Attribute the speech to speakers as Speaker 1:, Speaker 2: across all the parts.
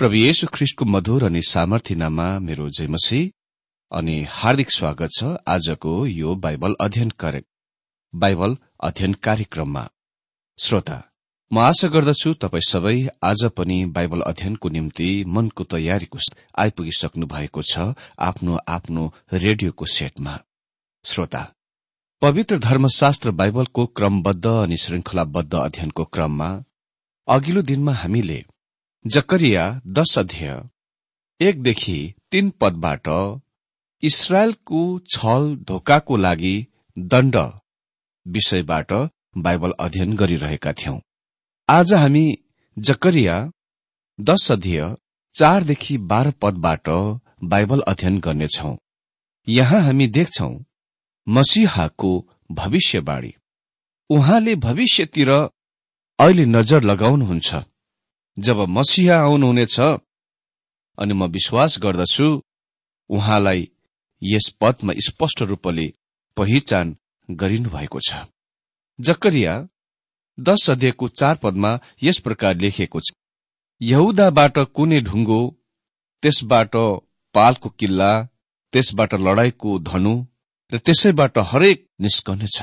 Speaker 1: प्रभु येशु ख्रिष्टको मधुर अनि सामर्थ्य नाममा मेरो जयमसी अनि हार्दिक स्वागत छ आजको यो बाइबल अध्ययन बाइबल अध्ययन कार्यक्रममा। श्रोता म आशा गर्दछु तपाई सबै आज पनि बाइबल अध्ययनको निम्ति मनको तयारीको आइपुगिसक्नु भएको छ आफ्नो आफ्नो रेडियोको सेटमा। श्रोता पवित्र धर्मशास्त्र बाइबलको क्रमबद्ध अनि श्रृंखलाबद्ध अध्ययनको क्रममा अघिल्लो दिनमा हामीले जकरिया दश अध्याय। एकदेखि तीन पदबाट इसरायलको छल धोकाको लागि दण्ड विषयबाट बाइबल अध्ययन गरिरहेका थियौं। आज हामी जकरिया दश अध्यय चारदेखि बाह्र पदबाट बाइबल अध्ययन गर्नेछौ। यहाँ हामी देख्छौ मसिहाको भविष्यवाणी। उहाँले भविष्यतिर अहिले नजर लगाउनुहुन्छ। जब मसिहा आउनुहुनेछ अनि म विश्वास गर्दछु उहाँलाई यस पदमा स्पष्ट रूपले पहिचान गरिनु भएको छ। जकरिया दश अध्ययको चार पदमा यस प्रकार लेखिएको छ यहुदाबाट कुनै ढुङ्गो त्यसबाट पालको किल्ला त्यसबाट लडाईँको धनु र त्यसैबाट हरेक निस्कनेछ।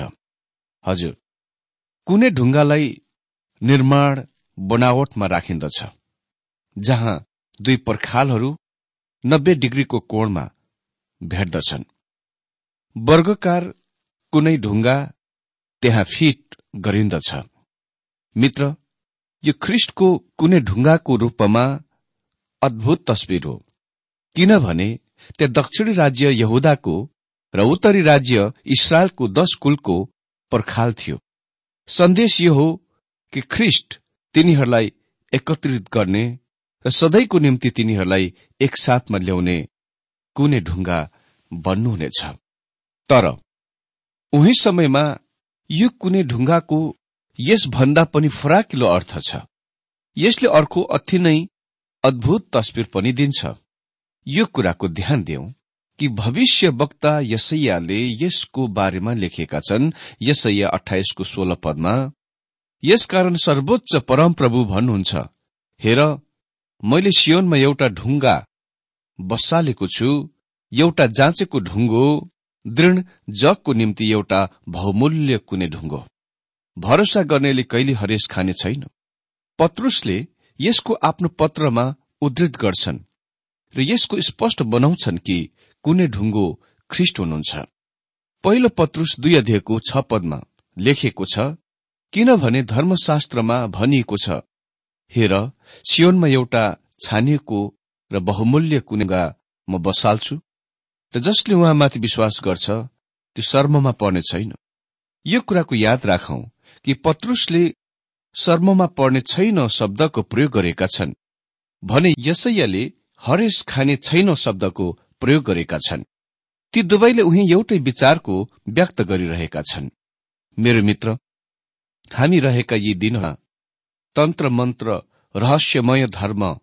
Speaker 1: हजुर कुनै ढुङ्गालाई निर्माण बनावटमा राखिन्दछ जहाँ दुई पर्खालहरू नब्बे डिग्रीको कोणमा भेट्दछन्। वर्गकार कुनै ढुङ्गा त्यहाँ फिट गरिन्दछ। मित्र यो ख्रिस्टको कुनै ढुङ्गाको रूपमा अद्भुत तस्विर हो किनभने त्यहाँ दक्षिणी राज्य यहुदाको र उत्तरी राज्य इसरायलको दश कुलको पर्खाल थियो। सन्देश यो हो कि ख्रिस्ट तिनीहरूलाई एकत्रित गर्ने र सधैँको निम्ति तिनीहरूलाई एकसाथमा ल्याउने कुनै ढुङ्गा बन्नुहुनेछ। तर उही समयमा यो कुनै ढुङ्गाको यसभन्दा पनि फराकिलो अर्थ छ। यसले अर्को अति नै अद्भुत तस्विर पनि दिन्छ। यो कुराको ध्यान दिउँ कि भविष्य वक्ता यसैयाले यसको बारेमा लेखेका छन्। यसैया अठाइसको सोह्र पदमा यसकारण सर्वोच्च परमप्रभु भन्नुहुन्छ हेर मैले सियोनमा एउटा ढुङ्गा बसालेको छु एउटा जाँचेको ढुङ्गो दृढ जगको निम्ति एउटा बहुमूल्य कुनै ढुङ्गो। भरोसा गर्नेले कहिले हरेस खाने छैन। पत्रुसले यसको आफ्नो पत्रमा उद्धृत गर्छन् र यसको स्पष्ट बनाउँछन् कि कुनै ढुङ्गो ख्रिस्ट हुनुहुन्छ। पहिलो पत्रुस दुई अध्ययको छ पदमा लेखेको छ किनभने धर्मशास्त्रमा भनिएको छ हेर सियोनमा एउटा छानिएको र बहुमूल्य कुनेगा म बसाल्छु र जसले उहाँमाथि विश्वास गर्छ त्यो शर्ममा पर्ने छैन। यो कुराको याद राखौं कि पत्रुसले शर्ममा पर्ने छैन शब्दको प्रयोग गरेका छन् भने यसैयाले हरेस खाने छैन शब्दको प्रयोग गरेका छन्। ती दुवैले उही एउटै विचारको व्यक्त गरिरहेका छन्। मेरो मित्र हामी रहेका यी दिनमा तन्त्र मन्त्र रहस्यमय धर्म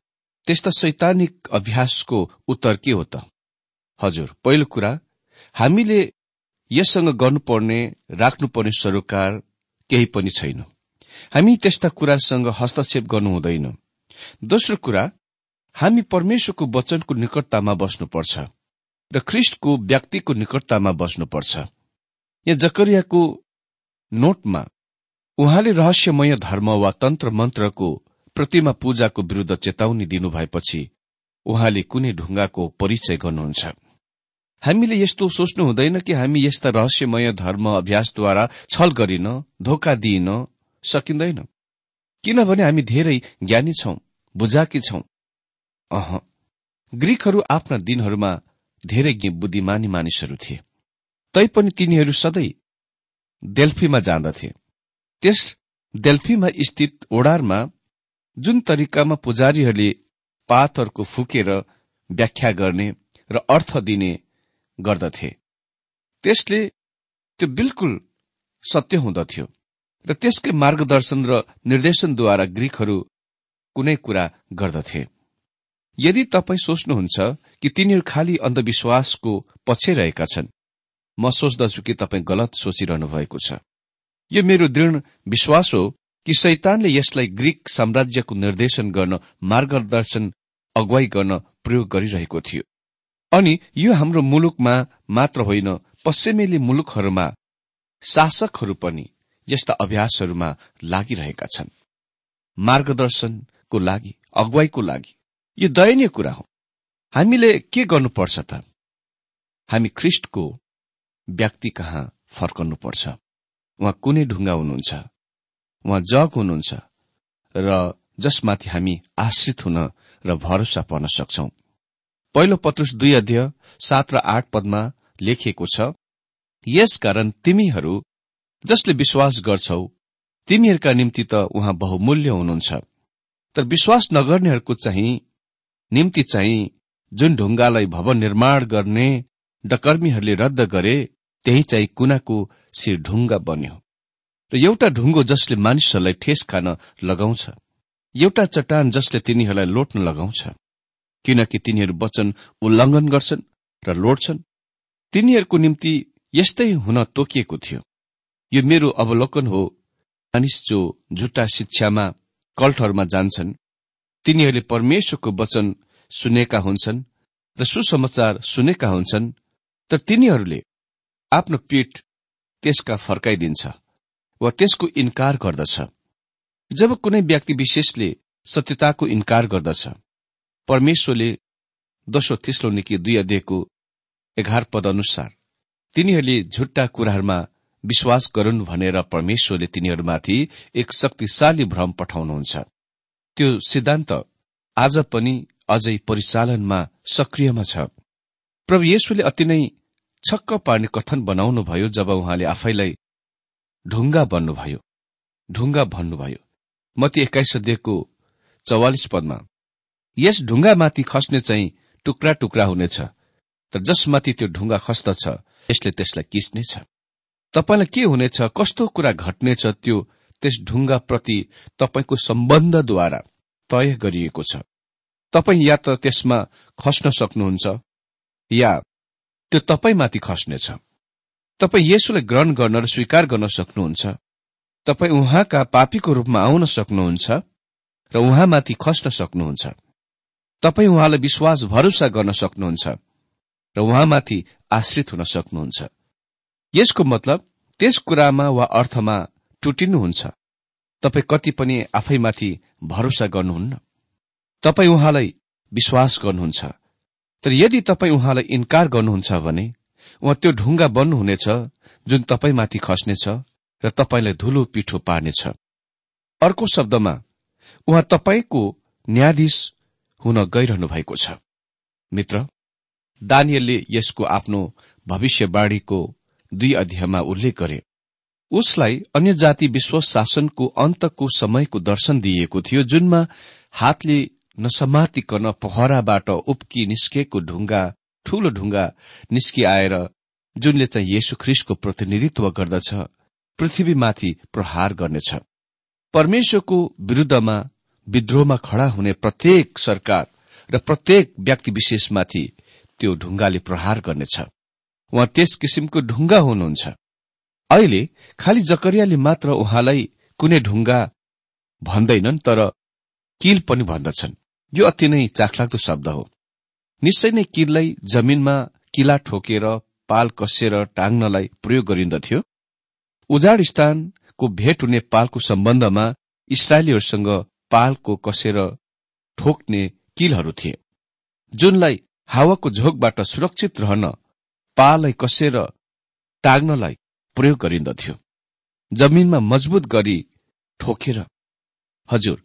Speaker 1: त्यस्ता शैतानिक अभ्यासको उत्तर के हो त? हजुर पहिलो कुरा हामीले यससँग गर्नुपर्ने राख्नुपर्ने सरोकार केही पनि छैन। हामी त्यस्ता कुरासँग हस्तक्षेप गर्नु हुँदैन। दोस्रो कुरा हामी परमेश्वरको वचनको निकटतामा बस्नुपर्छ र ख्रिष्टको व्यक्तिको निकटतामा बस्नुपर्छ। यहाँ जकरियाको नोटमा उहाँले रहस्यमय धर्म वा तन्त्र मन्त्रको प्रतिमा पूजाको विरूद्ध चेतावनी दिनुभएपछि उहाँले कुनै ढुङ्गाको परिचय गर्नुहुन्छ। हामीले यस्तो सोच्नु हुँदैन कि हामी यस्ता रहस्यमय धर्म अभ्यासद्वारा छल गरिन धोका दिइन सकिँदैन। किनभने हामी धेरै ज्ञानी छौं बुझाकी छौं। अह ग्रीकहरू आफ्ना दिनहरूमा धेरै बुद्धिमानी मानिसहरू थिए। तैपनि तिनीहरू सधैँ डेल्फीमा जाँदथे। त्यस डेल्फीमा स्थित ओडारमा जुन तरिकामा पुजारीहरूले पातहरूको फुकेर व्याख्या गर्ने र अर्थ दिने गर्दथे त्यसले त्यो बिल्कुल सत्य हुँदथ्यो र त्यसकै मार्गदर्शन र निर्देशनद्वारा ग्रीकहरू कुनै कुरा गर्दथे। यदि तपाईँ सोच्नुहुन्छ कि तिनीहरू खालि अन्धविश्वासको पछि रहेका छन् म सोच्दछु कि तपाईँ गलत सोचिरहनु भएको छ। यो मेरो दृढ विश्वास हो कि शैतानले यसलाई ग्रीक साम्राज्यको निर्देशन गर्न मार्गदर्शन अगुवाई गर्न प्रयोग गरिरहेको थियो। अनि यो हाम्रो मुलुकमा मात्र होइन पश्चिमेली मुलुकहरूमा शासकहरू पनि यस्ता अभ्यासहरूमा लागिरहेका छन्। मार्गदर्शनको लागि अगुवाईको लागि यो दयनीय कुरा हो। हामीले के गर्नुपर्छ त? हामी ख्रिष्टको व्यक्ति कहाँ फर्कनुपर्छ? उहाँ कुनै ढुङ्गा हुनुहुन्छ। उहाँ जग हुनुहुन्छ र जसमाथि हामी आश्रित हुन र भरोसा पर्न सक्छौ। पहिलो पत्रुस दुई अध्यय सात र आठ पदमा लेखिएको छ यसकारण तिमीहरू जसले विश्वास गर्छौ तिमीहरूका निम्ति त उहाँ बहुमूल्य हुनुहुन्छ। तर विश्वास नगर्नेहरूको चाहिँ निम्ति चाहिँ जुन ढुङ्गालाई भवन निर्माण गर्ने डकर्मीहरूले रद्द गरे त्यही चाहिँ कुनाको शिर ढुङ्गा बन्यो। र एउटा ढुङ्गो जसले मानिसहरूलाई ठेस खान लगाउँछ एउटा चट्टान जसले तिनीहरूलाई लोट्न लगाउँछ किनकि तिनीहरू वचन उल्लङ्घन गर्छन् र लोट्छन् तिनीहरूको निम्ति यस्तै हुन तोकिएको थियो। यो मेरो अवलोकन हो मानिस जो झुट्टा शिक्षामा कल्टहरूमा जान्छन् तिनीहरूले परमेश्वरको वचन सुनेका हुन्छन् र सुसमाचार सुनेका हुन्छन् तर तिनीहरूले आफ्नो पीठ त्यसका फर्काइदिन्छ वा त्यसको इन्कार गर्दछ। जब कुनै व्यक्ति विशेषले सत्यताको इन्कार गर्दछ परमेश्वरले दोस्रो थिस्लो निकी दुई अध्ययको एघार पद अनुसार तिनीहरूले झुट्टा कुराहरूमा विश्वास गरून् भनेर परमेश्वरले तिनीहरूमाथि एक शक्तिशाली भ्रम पठाउनुहुन्छ। त्यो सिद्धान्त आज पनि अझै परिचालनमा सक्रियमा छ। प्रभु येशुले अति नै छक्क पार्ने कथन बनाउनुभयो जब उहाँले आफैलाई ढुङ्गा बन्नुभयो। ढुङ्गा भन्नुभयो। मती एक्काइस अध्ययको चौवालिस पदमा यस ढुङ्गामाथि खस्ने चाहिँ टुक्रा टुक्रा हुनेछ तर जसमाथि त्यो ढुङ्गा खस्दछ यसले त्यसलाई किच्नेछ तपाईँलाई के हुनेछ कस्तो कुरा घट्नेछ त्यो त्यस ढुङ्गाप्रति तपाईँको सम्बन्धद्वारा तय गरिएको छ। तपाईँ या त त्यसमा खस्न सक्नुहुन्छ या त्यो तपाईँमाथि खस्नेछ। तपाईँ यसोलाई ग्रहण गर्न र स्वीकार गर्न सक्नुहुन्छ। तपाईँ उहाँका पापीको रूपमा आउन सक्नुहुन्छ र उहाँमाथि खस्न सक्नुहुन्छ। तपाईँ उहाँलाई विश्वास भरोसा गर्न सक्नुहुन्छ र उहाँमाथि आश्रित हुन सक्नुहुन्छ। यसको मतलब त्यस कुरामा वा अर्थमा टुटिनुहुन्छ। तपाईँ कति पनि आफैमाथि भरोसा गर्नुहुन्न। तपाईँ उहाँलाई विश्वास गर्नुहुन्छ। तर यदि तपाईँ उहाँलाई इन्कार गर्नुहुन्छ भने उहाँ त्यो ढुङ्गा बन्नुहुनेछ जुन तपाईँमाथि खस्नेछ र तपाईँलाई धुलो पिठो पार्नेछ। अर्को शब्दमा उहाँ तपाईँको न्यायाधीश हुन गइरहनु भएको छ। मित्र दानियलले यसको आफ्नो भविष्यवाणीको दुई अध्यायमा उल्लेख गरे। उसलाई अन्य जाति विश्व शासनको अन्तको समयको दर्शन दिइएको थियो जुनमा हातले नसमातिकन पहराबाट उप्की निस्केको ढुङ्गा ठूलो ढुङ्गा निस्किआएर जुनले चाहिँ येशु ख्रिस्टको प्रतिनिधित्व गर्दछ पृथ्वीमाथि प्रहार गर्नेछ। परमेश्वरको विरूद्धमा विद्रोहमा खड़ा हुने प्रत्येक सरकार र प्रत्येक व्यक्ति विशेषमाथि त्यो ढुङ्गाले प्रहार गर्नेछ। उहाँ त्यस किसिमको ढुङ्गा हुनुहुन्छ। अहिले खालि जकरियाले मात्र उहाँलाई कुनै ढुङ्गा भन्दैनन् तर किल पनि भन्दछन्। यो अति नै चाखलाग्दो शब्द हो। निश्चय नै किललाई जमिनमा किला ठोकेर पाल कसेर टाङ्नलाई प्रयोग गरिन्दथ्यो। उजाड स्थानको भेट हुने पालको सम्बन्धमा इसरायलीहरूसँग पालको कसेर ठोक्ने किलहरू थिए। जुनलाई हावाको झोकबाट सुरक्षित रहन पालाई कसेर टाग्नलाई प्रयोग गरिन्दथ्यो। जमिनमा मजबुत गरी ठोकेर। हजुर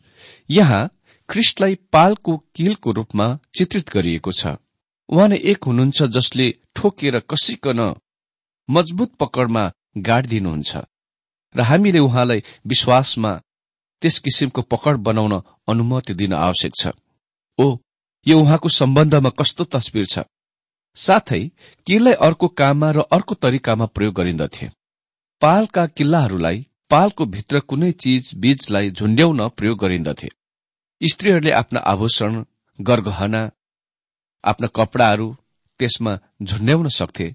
Speaker 1: यहाँ ख्रिस्टलाई पालको किलको रूपमा चित्रित गरिएको छ। उहाँ नै एक हुनुहुन्छ जसले ठोकेर कसिकन मजबुत पकडमा गाडिदिनुहुन्छ र हामीले उहाँलाई विश्वासमा त्यस किसिमको पकड बनाउन अनुमति दिन आवश्यक छ। ओ यो उहाँको सम्बन्धमा कस्तो तस्विर छ? साथै किल्लाई अर्को काममा र अर्को तरिकामा प्रयोग गरिन्दथे। पालका किल्लाहरूलाई पालको भित्र कुनै चिज बीजलाई झुण्ड्याउन प्रयोग गरिन्दथे। स्त्रीहरूले आफ्ना आभूषण गरगहना आफ्ना कपडाहरू त्यसमा झुण्ड्याउन सक्थे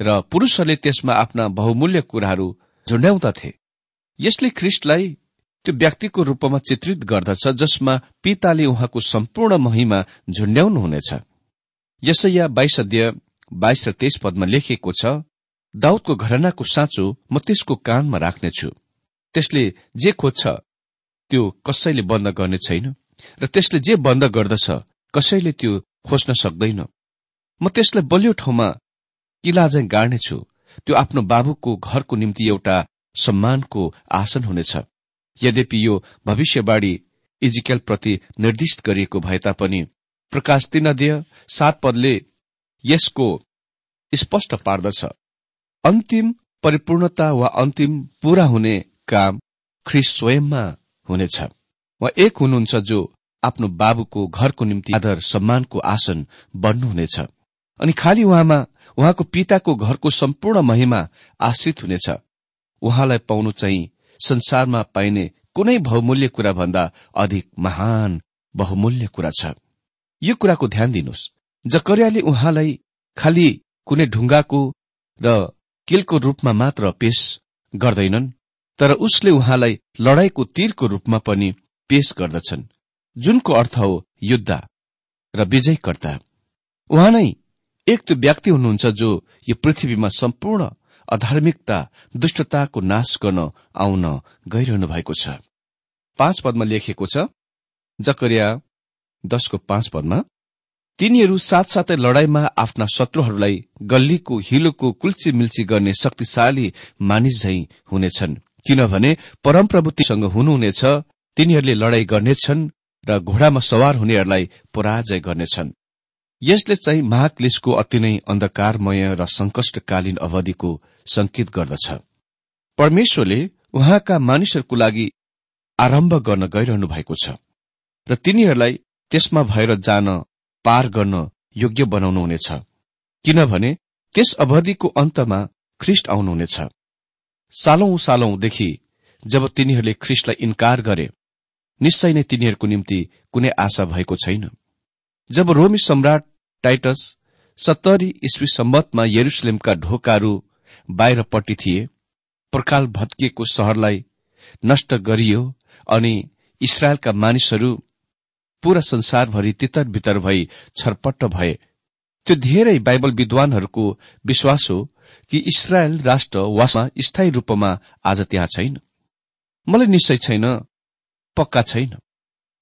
Speaker 1: र पुरूषहरूले त्यसमा आफ्ना बहुमूल्य कुराहरू झुण्ड्याउँदथे यसले ख्रिस्टलाई त्यो व्यक्तिको रूपमा चित्रित गर्दछ जसमा पिताले उहाँको सम्पूर्ण महिमा झुण्ड्याउनुहुनेछ यसैया बाइस अध्यय बाइस र तेइस पदमा लेखिएको छ दाउदको घरनाको साँचो म त्यसको कानमा राख्नेछु। त्यसले जे खोज्छ त्यो कसैले बन्द गर्ने छैन? र त्यसले जे बन्द गर्दछ कसैले त्यो खोज्न सक्दैन। म त्यसलाई बलियो ठाउँमा किला चाहिँ गाड्नेछु। त्यो आफ्नो बाबुको घरको निम्ति एउटा सम्मानको आसन हुनेछ। यद्यपि यो भविष्यवाणी इजिकल प्रति निर्दिष्ट गरिएको भए तापनि प्रकाश तीन अध्यय सात पदले यसको स्पष्ट पार्दछ। अन्तिम परिपूर्णता वा अन्तिम पूरा हुने काम ख्रिस स्वयंमा हुनेछ। वा एक हुनुहुन्छ जो आफ्नो बाबुको घरको निम्ति आदर सम्मानको आसन बन्नुहुनेछ अनि खालि उहाँमा उहाँको पिताको घरको सम्पूर्ण महिमा आश्रित हुनेछ। उहाँलाई पाउनु चाहिँ संसारमा पाइने कुनै बहुमूल्य कुरा भन्दा अधिक महान बहुमूल्य कुरा छ। यो कुराको ध्यान दिनुहोस्। जकरियाले उहाँलाई खालि कुनै ढुङ्गाको र किलको रूपमा मात्र पेश गर्दैनन्। तर उसले उहाँलाई लडाईँको तीरको रूपमा पनि पेश गर्दछन्। जुनको अर्थ हो युद्ध र विजयकर्ता। उहाँ नै एक त्यो व्यक्ति हुनुहुन्छ जो यो पृथ्वीमा सम्पूर्ण अधार्मिकता दुष्टताको नाश गर्न आउन गइरहनु भएको छ। पाँच पदमा लेखिएको छ जकरिया दशको पाँच पदमा तिनीहरू साथसाथै लडाईँमा आफ्ना शत्रुहरूलाई गल्लीको हिलोको कुल्ची मिल्ची गर्ने शक्तिशाली मानिस झै हुनेछन्। किनभने परमप्रभुतिसँग हुनुहुनेछ तिनीहरूले लडाईँ गर्नेछन् र घोडामा सवार हुनेहरूलाई पराजय गर्नेछन्। यसले चाहिँ महाक्लेशको अति नै अन्धकारमय र संकष्टकालीन अवधिको संकेत गर्दछ। परमेश्वरले उहाँका मानिसहरूको लागि आरम्भ गर्न गइरहनु भएको छ र तिनीहरूलाई त्यसमा भएर जान पार गर्न योग्य बनाउनुहुनेछ। किनभने त्यस अवधिको अन्तमा ख्रिष्ट आउनुहुनेछ। सालौं सालौंदेखि जब तिनीहरूले ख्रिस्टलाई इन्कार गरे निश्चय नै तिनीहरूको निम्ति कुनै आशा भएको छैन। जब रोमी सम्राट टाइटस सत्तरी इस्वी सम्बतमा यरुसलेमका ढोकाहरू बाहिरपट्टि थिए प्रकाल भत्किएको शहरलाई नष्ट गरियो अनि इसरायलका मानिसहरू पूरा संसारभरि तितर बितर भई छरपट्ट भए। त्यो धेरै बाइबल विद्वानहरूको विश्वास हो कि इसरायल राष्ट्र वासमा स्थायी रूपमा आज त्यहाँ छैन। मलाई निश्चय छैन पक्का छैन।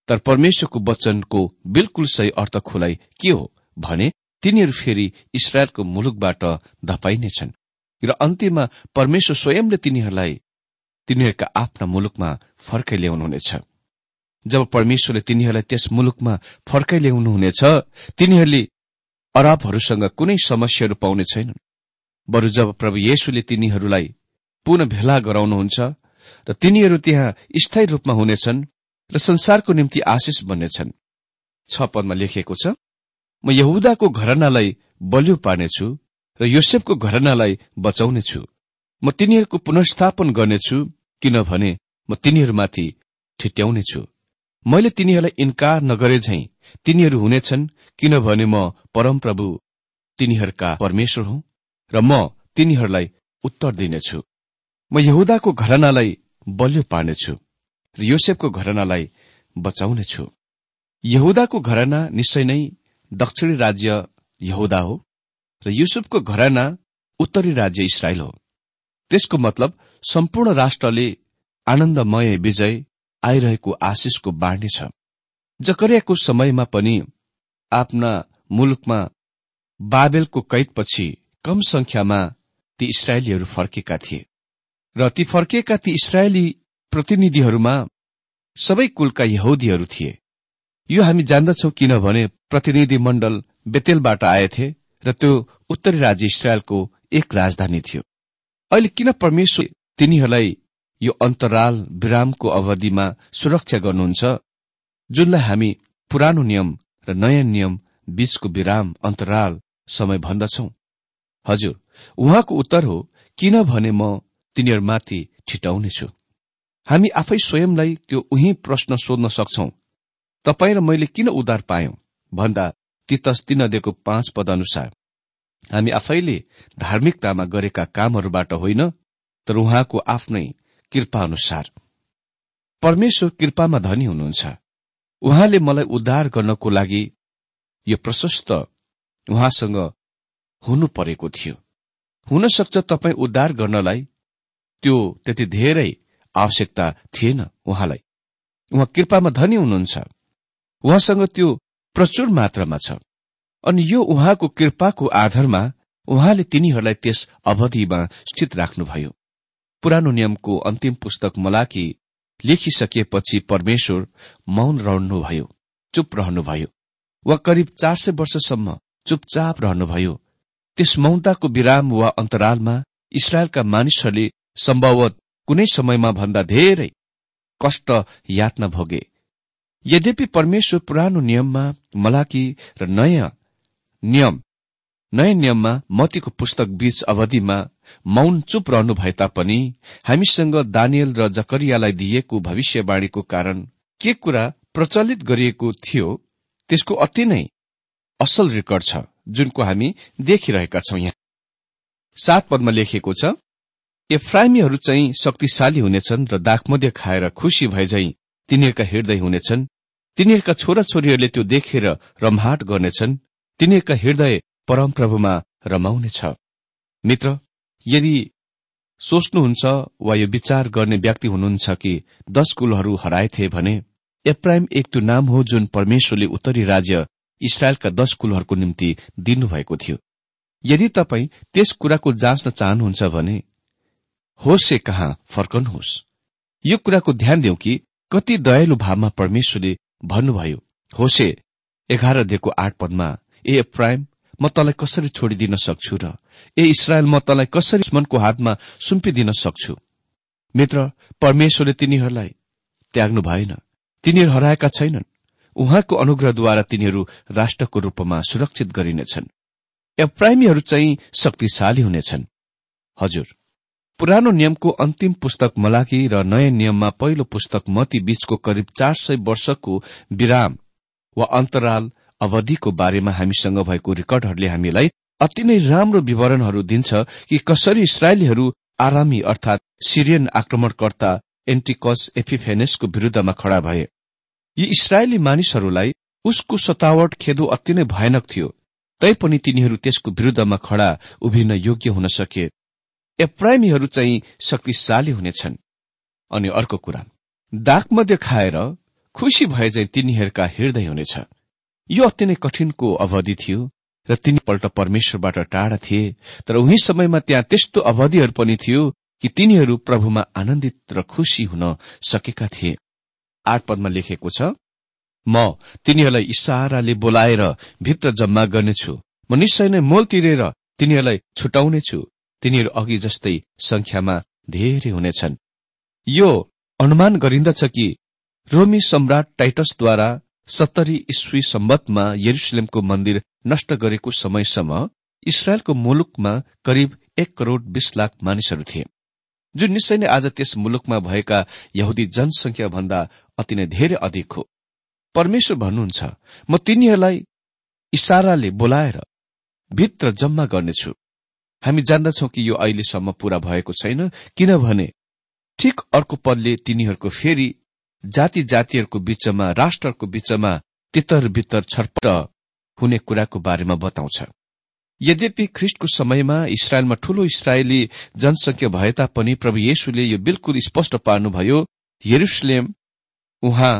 Speaker 1: तर परमेश्वरको वचनको बिल्कुल सही अर्थ खोलाइ के हो भने तिनीहरू फेरि इसरायलको मुलुकबाट धपाइनेछन् र अन्त्यमा परमेश्वर स्वयंले तिनीहरूलाई तिनीहरूका आफ्ना मुलुकमा फर्काइ ल्याउनुहुनेछ। जब परमेश्वरले तिनीहरूलाई त्यस मुलुकमा फर्काइ ल्याउनुहुनेछ तिनीहरूले अरबहरूसँग कुनै समस्याहरू पाउने छैनन्। बरु जब प्रभु येशुले तिनीहरूलाई पुनः भेला गराउनुहुन्छ र तिनीहरू त्यहाँ स्थायी रूपमा हुनेछन् र संसारको निम्ति आशिष बन्नेछन्। छ पदमा लेखिएको छ म यहुदाको घरनालाई बलियो पार्नेछु र योसेफको घरनालाई बचाउनेछु। म तिनीहरूको पुनर्स्थापन गर्नेछु किनभने म तिनीहरूमाथि ठिट्याउनेछु। मैले तिनीहरूलाई इन्कार नगरे झै तिनीहरू हुनेछन् किनभने म परमप्रभु तिनीहरूका परमेश्वर हुँ। र म तिनीहरूलाई उत्तर दिनेछु। म यहुदाको घरनालाई बलियो पार्नेछु र योसेफको घरनालाई बचाउनेछु। यहुदाको घरना निश्चय नै दक्षिणी राज्य यहुदा हो र युसुफको घरना उत्तरी राज्य इसरायल हो। त्यसको मतलब सम्पूर्ण राष्ट्रले आनन्दमय विजय आइरहेको आशिषको बाँड्ने छ। जकरियाको समयमा पनि आफ्ना मुलुकमा बाबेलको कैदपछि कम संख्यामा ती इसरायलीहरू फर्केका थिए। र ती फर्किएका ती इसरायली प्रतिनिधिहरूमा सबै कुलका यहुदीहरू थिए। यो हामी जान्दछौ किनभने प्रतिनिधि मण्डल बेतेलबाट आएथे र त्यो उत्तरी राज्य इसरायलको एक राजधानी थियो। अहिले किन परमेश्वर तिनीहरूलाई यो अन्तराल विरामको अवधिमा सुरक्षा गर्नुहुन्छ जुनलाई हामी पुरानो नियम र नयाँ नियम बीचको विराम अन्तराल समय भन्दछौ हजुर उहाँको उत्तर हो किनभने म तिनीहरूमाथि ठिटाउनेछु हामी आफै स्वयंलाई त्यो उही प्रश्न सोध्न सक्छौ तपाईँ र मैले किन उद्धार पायौं? भन्दा तितस तीन नदीको पाँच पद अनुसार हामी आफैले धार्मिकतामा गरेका कामहरूबाट होइन तर उहाँको आफ्नै कृपा अनुसार परमेश्वर कृपामा धनी हुनुहुन्छ। उहाँले मलाई उद्धार गर्नको लागि यो प्रशस्त उहाँसँग हुनु परेको थियो। हुन सक्छ तपाईँ उद्धार गर्नलाई त्यो त्यति धेरै आवश्यकता थिएन उहाँलाई। उहाँ कृपामा धनी हुनुहुन्छ। उहाँसँग त्यो प्रचुर मात्रामा छ। अनि यो उहाँको कृपाको आधारमा उहाँले तिनीहरूलाई त्यस अवधिमा स्थित राख्नुभयो। पुरानो नियमको अन्तिम पुस्तक मलाकी लेखिसकिएपछि परमेश्वर मौन रहनुभयो चुप रहनुभयो। वा करिब चार सय वर्षसम्म चुपचाप रहनुभयो। त्यस मौनताको विराम वा अन्तरालमा इसरायलका मानिसहरूले सम्भवत कुनै समयमा भन्दा धेरै कष्ट यातना भोगे। यद्यपि परमेश्वर पुरानो नियममा मलाकी र नयाँ नियम नयाँ नियममा मतीको पुस्तक बीच अवधिमा मौन चुप रहनु भए तापनि हामीसँग दानियल र जकरियालाई दिइएको भविष्यवाणीको कारण के कुरा प्रचलित गरिएको थियो त्यसको अति नै असल रेकर्ड छ। जुनको हामी देखिरहेका छौं यहाँ। सात पदमा लेखिएको छ एफ्राइमीहरू चाहिँ शक्तिशाली हुनेछन् र दाखमध्य खाएर खुशी भए झै तिनीहरूका हृदय हुनेछन्। तिनीहरूका छोराछोरीहरूले त्यो देखेर रमहाट गर्नेछन्। तिनीहरूका हृदय परमप्रभुमा रमाउनेछ मित्र यदि सोच्नुहुन्छ वा यो विचार गर्ने व्यक्ति हुनुहुन्छ कि दश कुलहरू हराएथे भने एप्राइम एक त्यो नाम हो जुन परमेश्वरले उत्तरी राज्य इसरायलका दश कुलहरूको निम्ति दिनुभएको थियो। यदि तपाईँ त्यस कुराको जाँच्न चाहनुहुन्छ भने होसे कहाँ फर्कनुहोस्। यो कुराको ध्यान दिउ कि कति दयालु भावमा परमेश्वरले भन्नुभयो होसे एघार दिएको आठ पदमा ए एप्राइम म तँलाई कसरी छोडिदिन सक्छु र ए इसरायल म तँलाई कसरी दुश्मनको हातमा सुम्पिदिन सक्छु? मित्र परमेश्वरले तिनीहरूलाई त्याग्नु भएन। तिनीहरू हराएका छैनन्। उहाँको अनुग्रहद्वारा तिनीहरू राष्ट्रको रूपमा सुरक्षित गरिनेछन्। एप्राइमीहरू चाहिँ शक्तिशाली हुनेछन्। हजुर पुरानो नियमको अन्तिम पुस्तक मलाकी र नयाँ नियममा पहिलो पुस्तक मती बीचको करिब चार सय वर्षको विराम वा अन्तराल अवधिको बारेमा हामीसँग भएको रेकर्डहरूले हामीलाई अति नै राम्रो विवरणहरू दिन्छ कि कसरी इसरायलीहरू आरामी अर्थात सिरियन आक्रमणकर्ता एन्टिकस एफिफेनेसको विरूद्धमा खड़ा भए। यी इसरायली मानिसहरूलाई उसको सतावट खेदो अति नै भयानक थियो। तैपनि तिनीहरू त्यसको विरूद्धमा खड़ा उभिन योग्य हुन सके। एप्राइमीहरू चाहिँ शक्तिशाली हुनेछन्। अनि अर्को कुरा दागमध्ये खाएर खुशी भए चाहिँ तिनीहरूका हृदय हुनेछ। यो अति नै कठिनको अवधि थियो र तिनीपल्ट परमेश्वरबाट टाढा थिए तर उही समयमा त्यहाँ त्यस्तो अवधिहरू पनि थियो कि तिनीहरू प्रभुमा आनन्दित र खुशी हुन सकेका थिए। आठ पदमा लेखेको छ म तिनीहरूलाई इसाराले बोलाएर भित्र जम्मा गर्नेछु। म निश्चय नै मोल तिरेर तिनीहरूलाई छुटाउनेछु। तिनीहरू अघि जस्तै संख्यामा धेरै हुनेछन्। यो अनुमान गरिन्दछ कि रोमी सम्राट टाइटसद्वारा सत्तरी इस्वी सम्बतमा यरुसलेमको मन्दिर नष्ट गरेको समयसम्म इसरायलको मुलुकमा करिब एक करोड़ बीस लाख मानिसहरू थिए। जुन निश्चय नै आज त्यस मुलुकमा भएका यहुदी जनसंख्या भन्दा अति नै धेरै अधिक हो। परमेश्वर भन्नुहुन्छ म तिनीहरूलाई इसाराले बोलाएर भित्र जम्मा गर्नेछु। हामी जान्दछौ कि यो अहिलेसम्म पूरा भएको छैन किनभने ठिक अर्को पदले तिनीहरूको फेरि जाति जातिहरूको बीचमा राष्ट्रको बीचमा तितर बितर छटपट हुने कुराको बारेमा बताउँछ। यद्यपि ख्रिष्टको समयमा इसरायलमा ठूलो इसरायली जनसंख्या भए तापनि प्रभु येशुले यो बिल्कुल स्पष्ट पार्नुभयो यरुसलेम उहाँ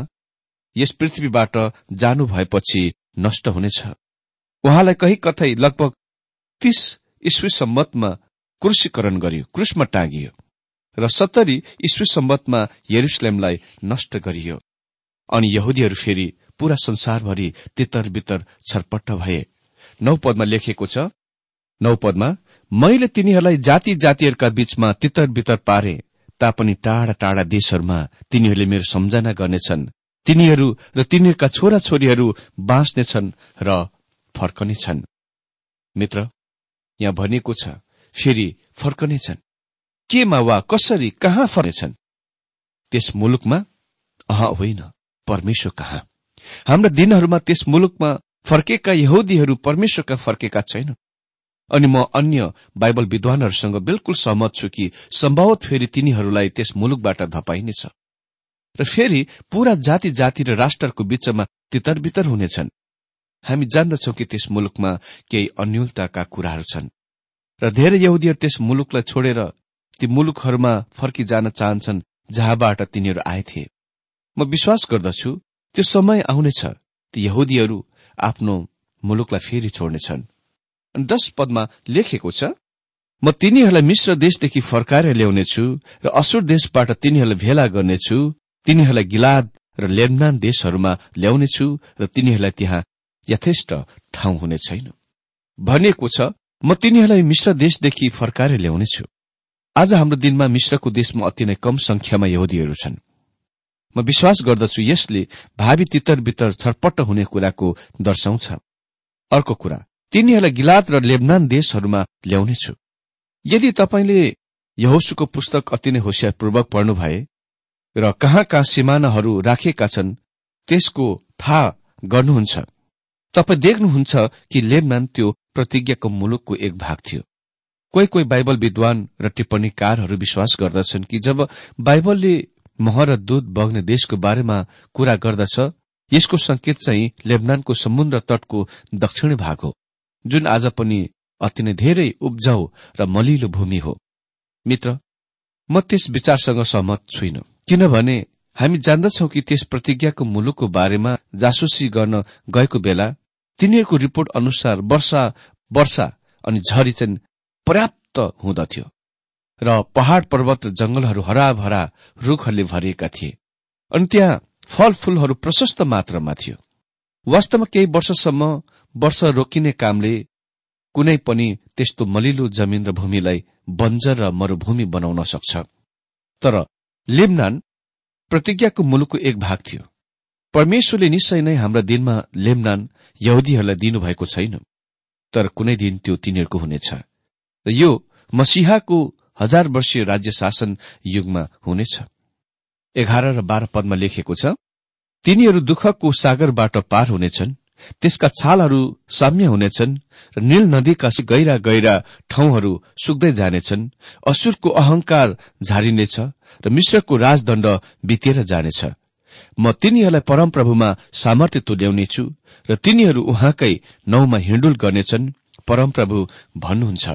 Speaker 1: यस पृथ्वीबाट जानु भएपछि नष्ट हुनेछ। उहाँलाई कही कतै लगभग तीस ईस्वी सम्बतमा क्रुशीकरण गरियो क्रुसमा टाँगियो र सत्तरी ईस्वी सम्बतमा यरुसलेमलाई नष्ट गरियो। अनि यहुदीहरू फेरि पूरा संसारभरि तितर बितर छरपट्ट भए। नौ पदमा लेखिएको छ नौ पदमा मैले तिनीहरूलाई जाति जातिहरूका बीचमा तितर बितर पारे। तापनि टाढा टाढा देशहरूमा तिनीहरूले मेरो सम्झना गर्नेछन्। तिनीहरू र तिनीहरूका छोरा छोरीहरू बाँच्नेछन् र फर्कनेछन्। मित्र यहाँ भनिएको छ फेरि फर्कनेछन्। केमा वा कसरी कहाँ फर्नेछन् त्यस मुलुकमा? अह होइन परमेश्वर कहाँ? हाम्रा दिनहरूमा त्यस मुलुकमा फर्केका यहुदीहरू परमेश्वरका फर्केका छैन अनि म अन्य बाइबल विद्वानहरूसँग बिल्कुल सहमत छु कि सम्भवत फेरि तिनीहरूलाई त्यस मुलुकबाट धपाइनेछ। र फेरि पूरा जाति जाति र राष्ट्रको बीचमा तितर बितर हुनेछन्। हामी जान्दछौ कि त्यस मुलुकमा केही अन्यलताका कुराहरू छन्। र धेरै यहुदीहरू त्यस मुलुकलाई छोडेर ती मुलुकहरूमा फर्किजान चाहन्छन् जहाँबाट तिनीहरू आएथे म विश्वास गर्दछु त्यो समय आउनेछ। ती यहुदीहरू आफ्नो मुलुकलाई फेरि छोड्नेछन्। दश पदमा लेखेको छ म तिनीहरूलाई मिश्र देशदेखि फर्काएर ल्याउनेछु र असुर देशबाट तिनीहरूलाई भेला गर्नेछु तिनीहरूलाई गिलाद र लेबनान देशहरूमा ल्याउनेछु र तिनीहरूलाई त्यहाँ यथेष्ट ठाउँ हुने छैन। भनिएको छ म तिनीहरूलाई मिश्र देशदेखि फर्काएर ल्याउनेछु। आज हाम्रो दिनमा मिश्रको देशमा अति नै कम संख्यामा यहुदीहरू छन्। म विश्वास गर्दछु यसले भावी तितर बितर छटपट्ट हुने कुराको दर्शाउँछ। अर्को कुरा तिनीहरूलाई गिलात र लेबनान देशहरूमा ल्याउनेछु। यदि तपाईँले यहोसुको पुस्तक अति नै होसियारपूर्वक पढ्नु भए र कहाँ कहाँ सिमानाहरू राखेका छन् त्यसको थाहा गर्नुहुन्छ। तपाईँ देख्नुहुन्छ कि लेबनान त्यो प्रतिज्ञाको मुलुकको एक भाग थियो। कोही कोही बाइबल विद्वान र टिप्पणीकारहरू विश्वास गर्दछन् कि जब बाइबलले मह र दूध बग्ने देशको बारेमा कुरा गर्दछ यसको संकेत चाहिँ लेबनानको समुद्र तटको दक्षिणी भाग हो। जुन आज पनि अति नै धेरै उब्जाउ र मलिलो भूमि हो। मित्र म त्यस विचारसँग सहमत छुइन। किनभने हामी जान्दछौ कि त्यस प्रतिज्ञाको मुलुकको बारेमा जासुसी गर्न गएको बेला तिनीहरूको रिपोर्ट अनुसार वर्षा वर्षा अनि झरी चाहिँ पर्याप्त हुँदथ्यो र पहाड़ पर्वत र जंगलहरू हराभरा रूखहरूले भरिएका थिए अनि त्यहाँ फलफूलहरू प्रशस्त मात्रामा थियो। वास्तवमा केही वर्षसम्म वर्ष रोकिने कामले कुनै पनि त्यस्तो मलिलो जमिन र भूमिलाई बन्जर र मरूभूमि बनाउन सक्छ। तर लेबनान प्रतिज्ञाको मुलुकको एक भाग थियो। परमेश्वरले निश्चय नै हाम्रा दिनमा लेबनान यहुदीहरूलाई दिनुभएको छैन। तर कुनै दिन त्यो तिनीहरूको हुनेछ। र यो मसिहाको हजार वर्षीय राज्य शासन युगमा हुनेछ। एघार र बाह्र पदमा लेखिएको छ तिनीहरू दुःखको सागरबाट पार हुनेछन्। त्यसका छालहरू साम्य हुनेछन् र नील नदीका गहिरा गहिरा ठाउँहरू सुक्दै जानेछन्। असुरको अहंकार झारिनेछ र मिश्रको राजदण्ड बितेर जानेछ। म तिनीहरूलाई परमप्रभुमा सामर्थ्य तुल्याउनेछु र तिनीहरू उहाँकै नौमा हिँडुल गर्नेछन्। परमप्रभु भन्नुहुन्छ।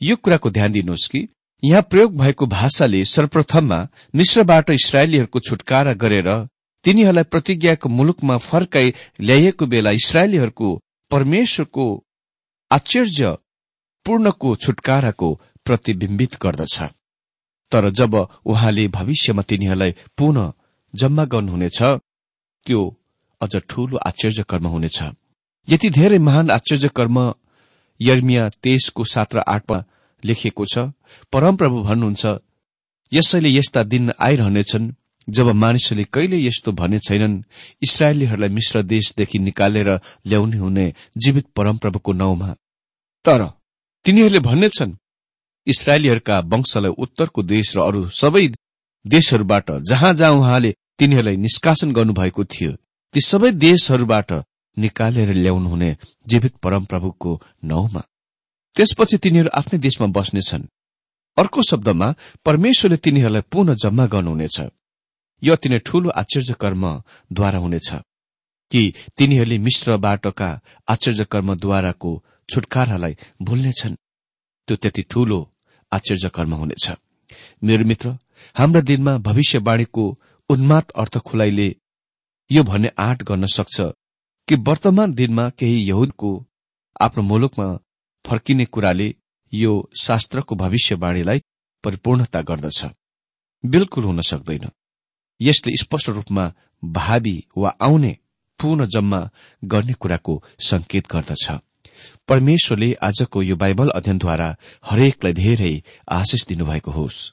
Speaker 1: यो कुराको ध्यान दिनुहोस् कि यहाँ प्रयोग भएको भाषाले सर्वप्रथममा मिश्रबाट इसरायलीहरूको छुटकारा गरेर तिनीहरूलाई प्रतिज्ञाको मुलुकमा फर्काई ल्याइएको बेला इसरायलीहरूको परमेश्वरको आश्चर्य पूर्णको छुटकाराको प्रतिबिम्बित गर्दछ। तर जब उहाँले भविष्यमा तिनीहरूलाई पुनः जम्मा गर्नुहुनेछ त्यो अझ ठूलो आश्चर्य कर्म हुनेछ। यति धेरै महान आश्चर्य कर्म यर्मिया तेइसको सात र आठमा लेखिएको छ। परमप्रभु भन्नुहुन्छ यसैले यस्ता दिन आइरहनेछन्। जब मानिसहरूले कहिले यस्तो भने छैनन् इसरायलीहरूलाई मिश्र देशदेखि निकालेर ल्याउने हुने जीवित परमप्रभुको नाउँमा। तर तिनीहरूले भन्नेछन् इसरायलीहरूका वंशलाई उत्तरको देश र अरू सबै देशहरूबाट जहाँ जहाँ उहाँले तिनीहरूलाई निष्कासन गर्नुभएको थियो ती सबै देशहरूबाट निकालेर ल्याउनुहुने जीवित परमप्रभुको नाउँमा। त्यसपछि तिनीहरू आफ्नै देशमा बस्नेछन्। अर्को शब्दमा परमेश्वरले तिनीहरूलाई पुनः जम्मा गर्नुहुनेछ। यो अति नै ठूलो आश्चर्य कर्मद्वारा हुनेछ कि तिनीहरूले मिश्रबाटका आश्चर्य कर्मद्वाराको छुटकारालाई भुल्नेछन्। त्यो त्यति ठूलो आश्चर्य कर्म हुनेछ। मेरो मित्र हाम्रा दिनमा भविष्यवाणीको उन्माद अर्थ खुलाइले यो भन्ने आँट गर्न सक्छ कि वर्तमान दिनमा केही यहुदको आफ्नो मुलुकमा फर्किने कुराले यो शास्त्रको भविष्यवाणीलाई परिपूर्णता गर्दछ। बिल्कुल हुन सक्दैन। यसले स्पष्ट रूपमा भावी वा आउने पुनः जम्मा गर्ने कुराको संकेत गर्दछ। परमेश्वरले आजको यो बाइबल अध्ययनद्वारा हरेकलाई धेरै आशिष दिनुभएको होस्।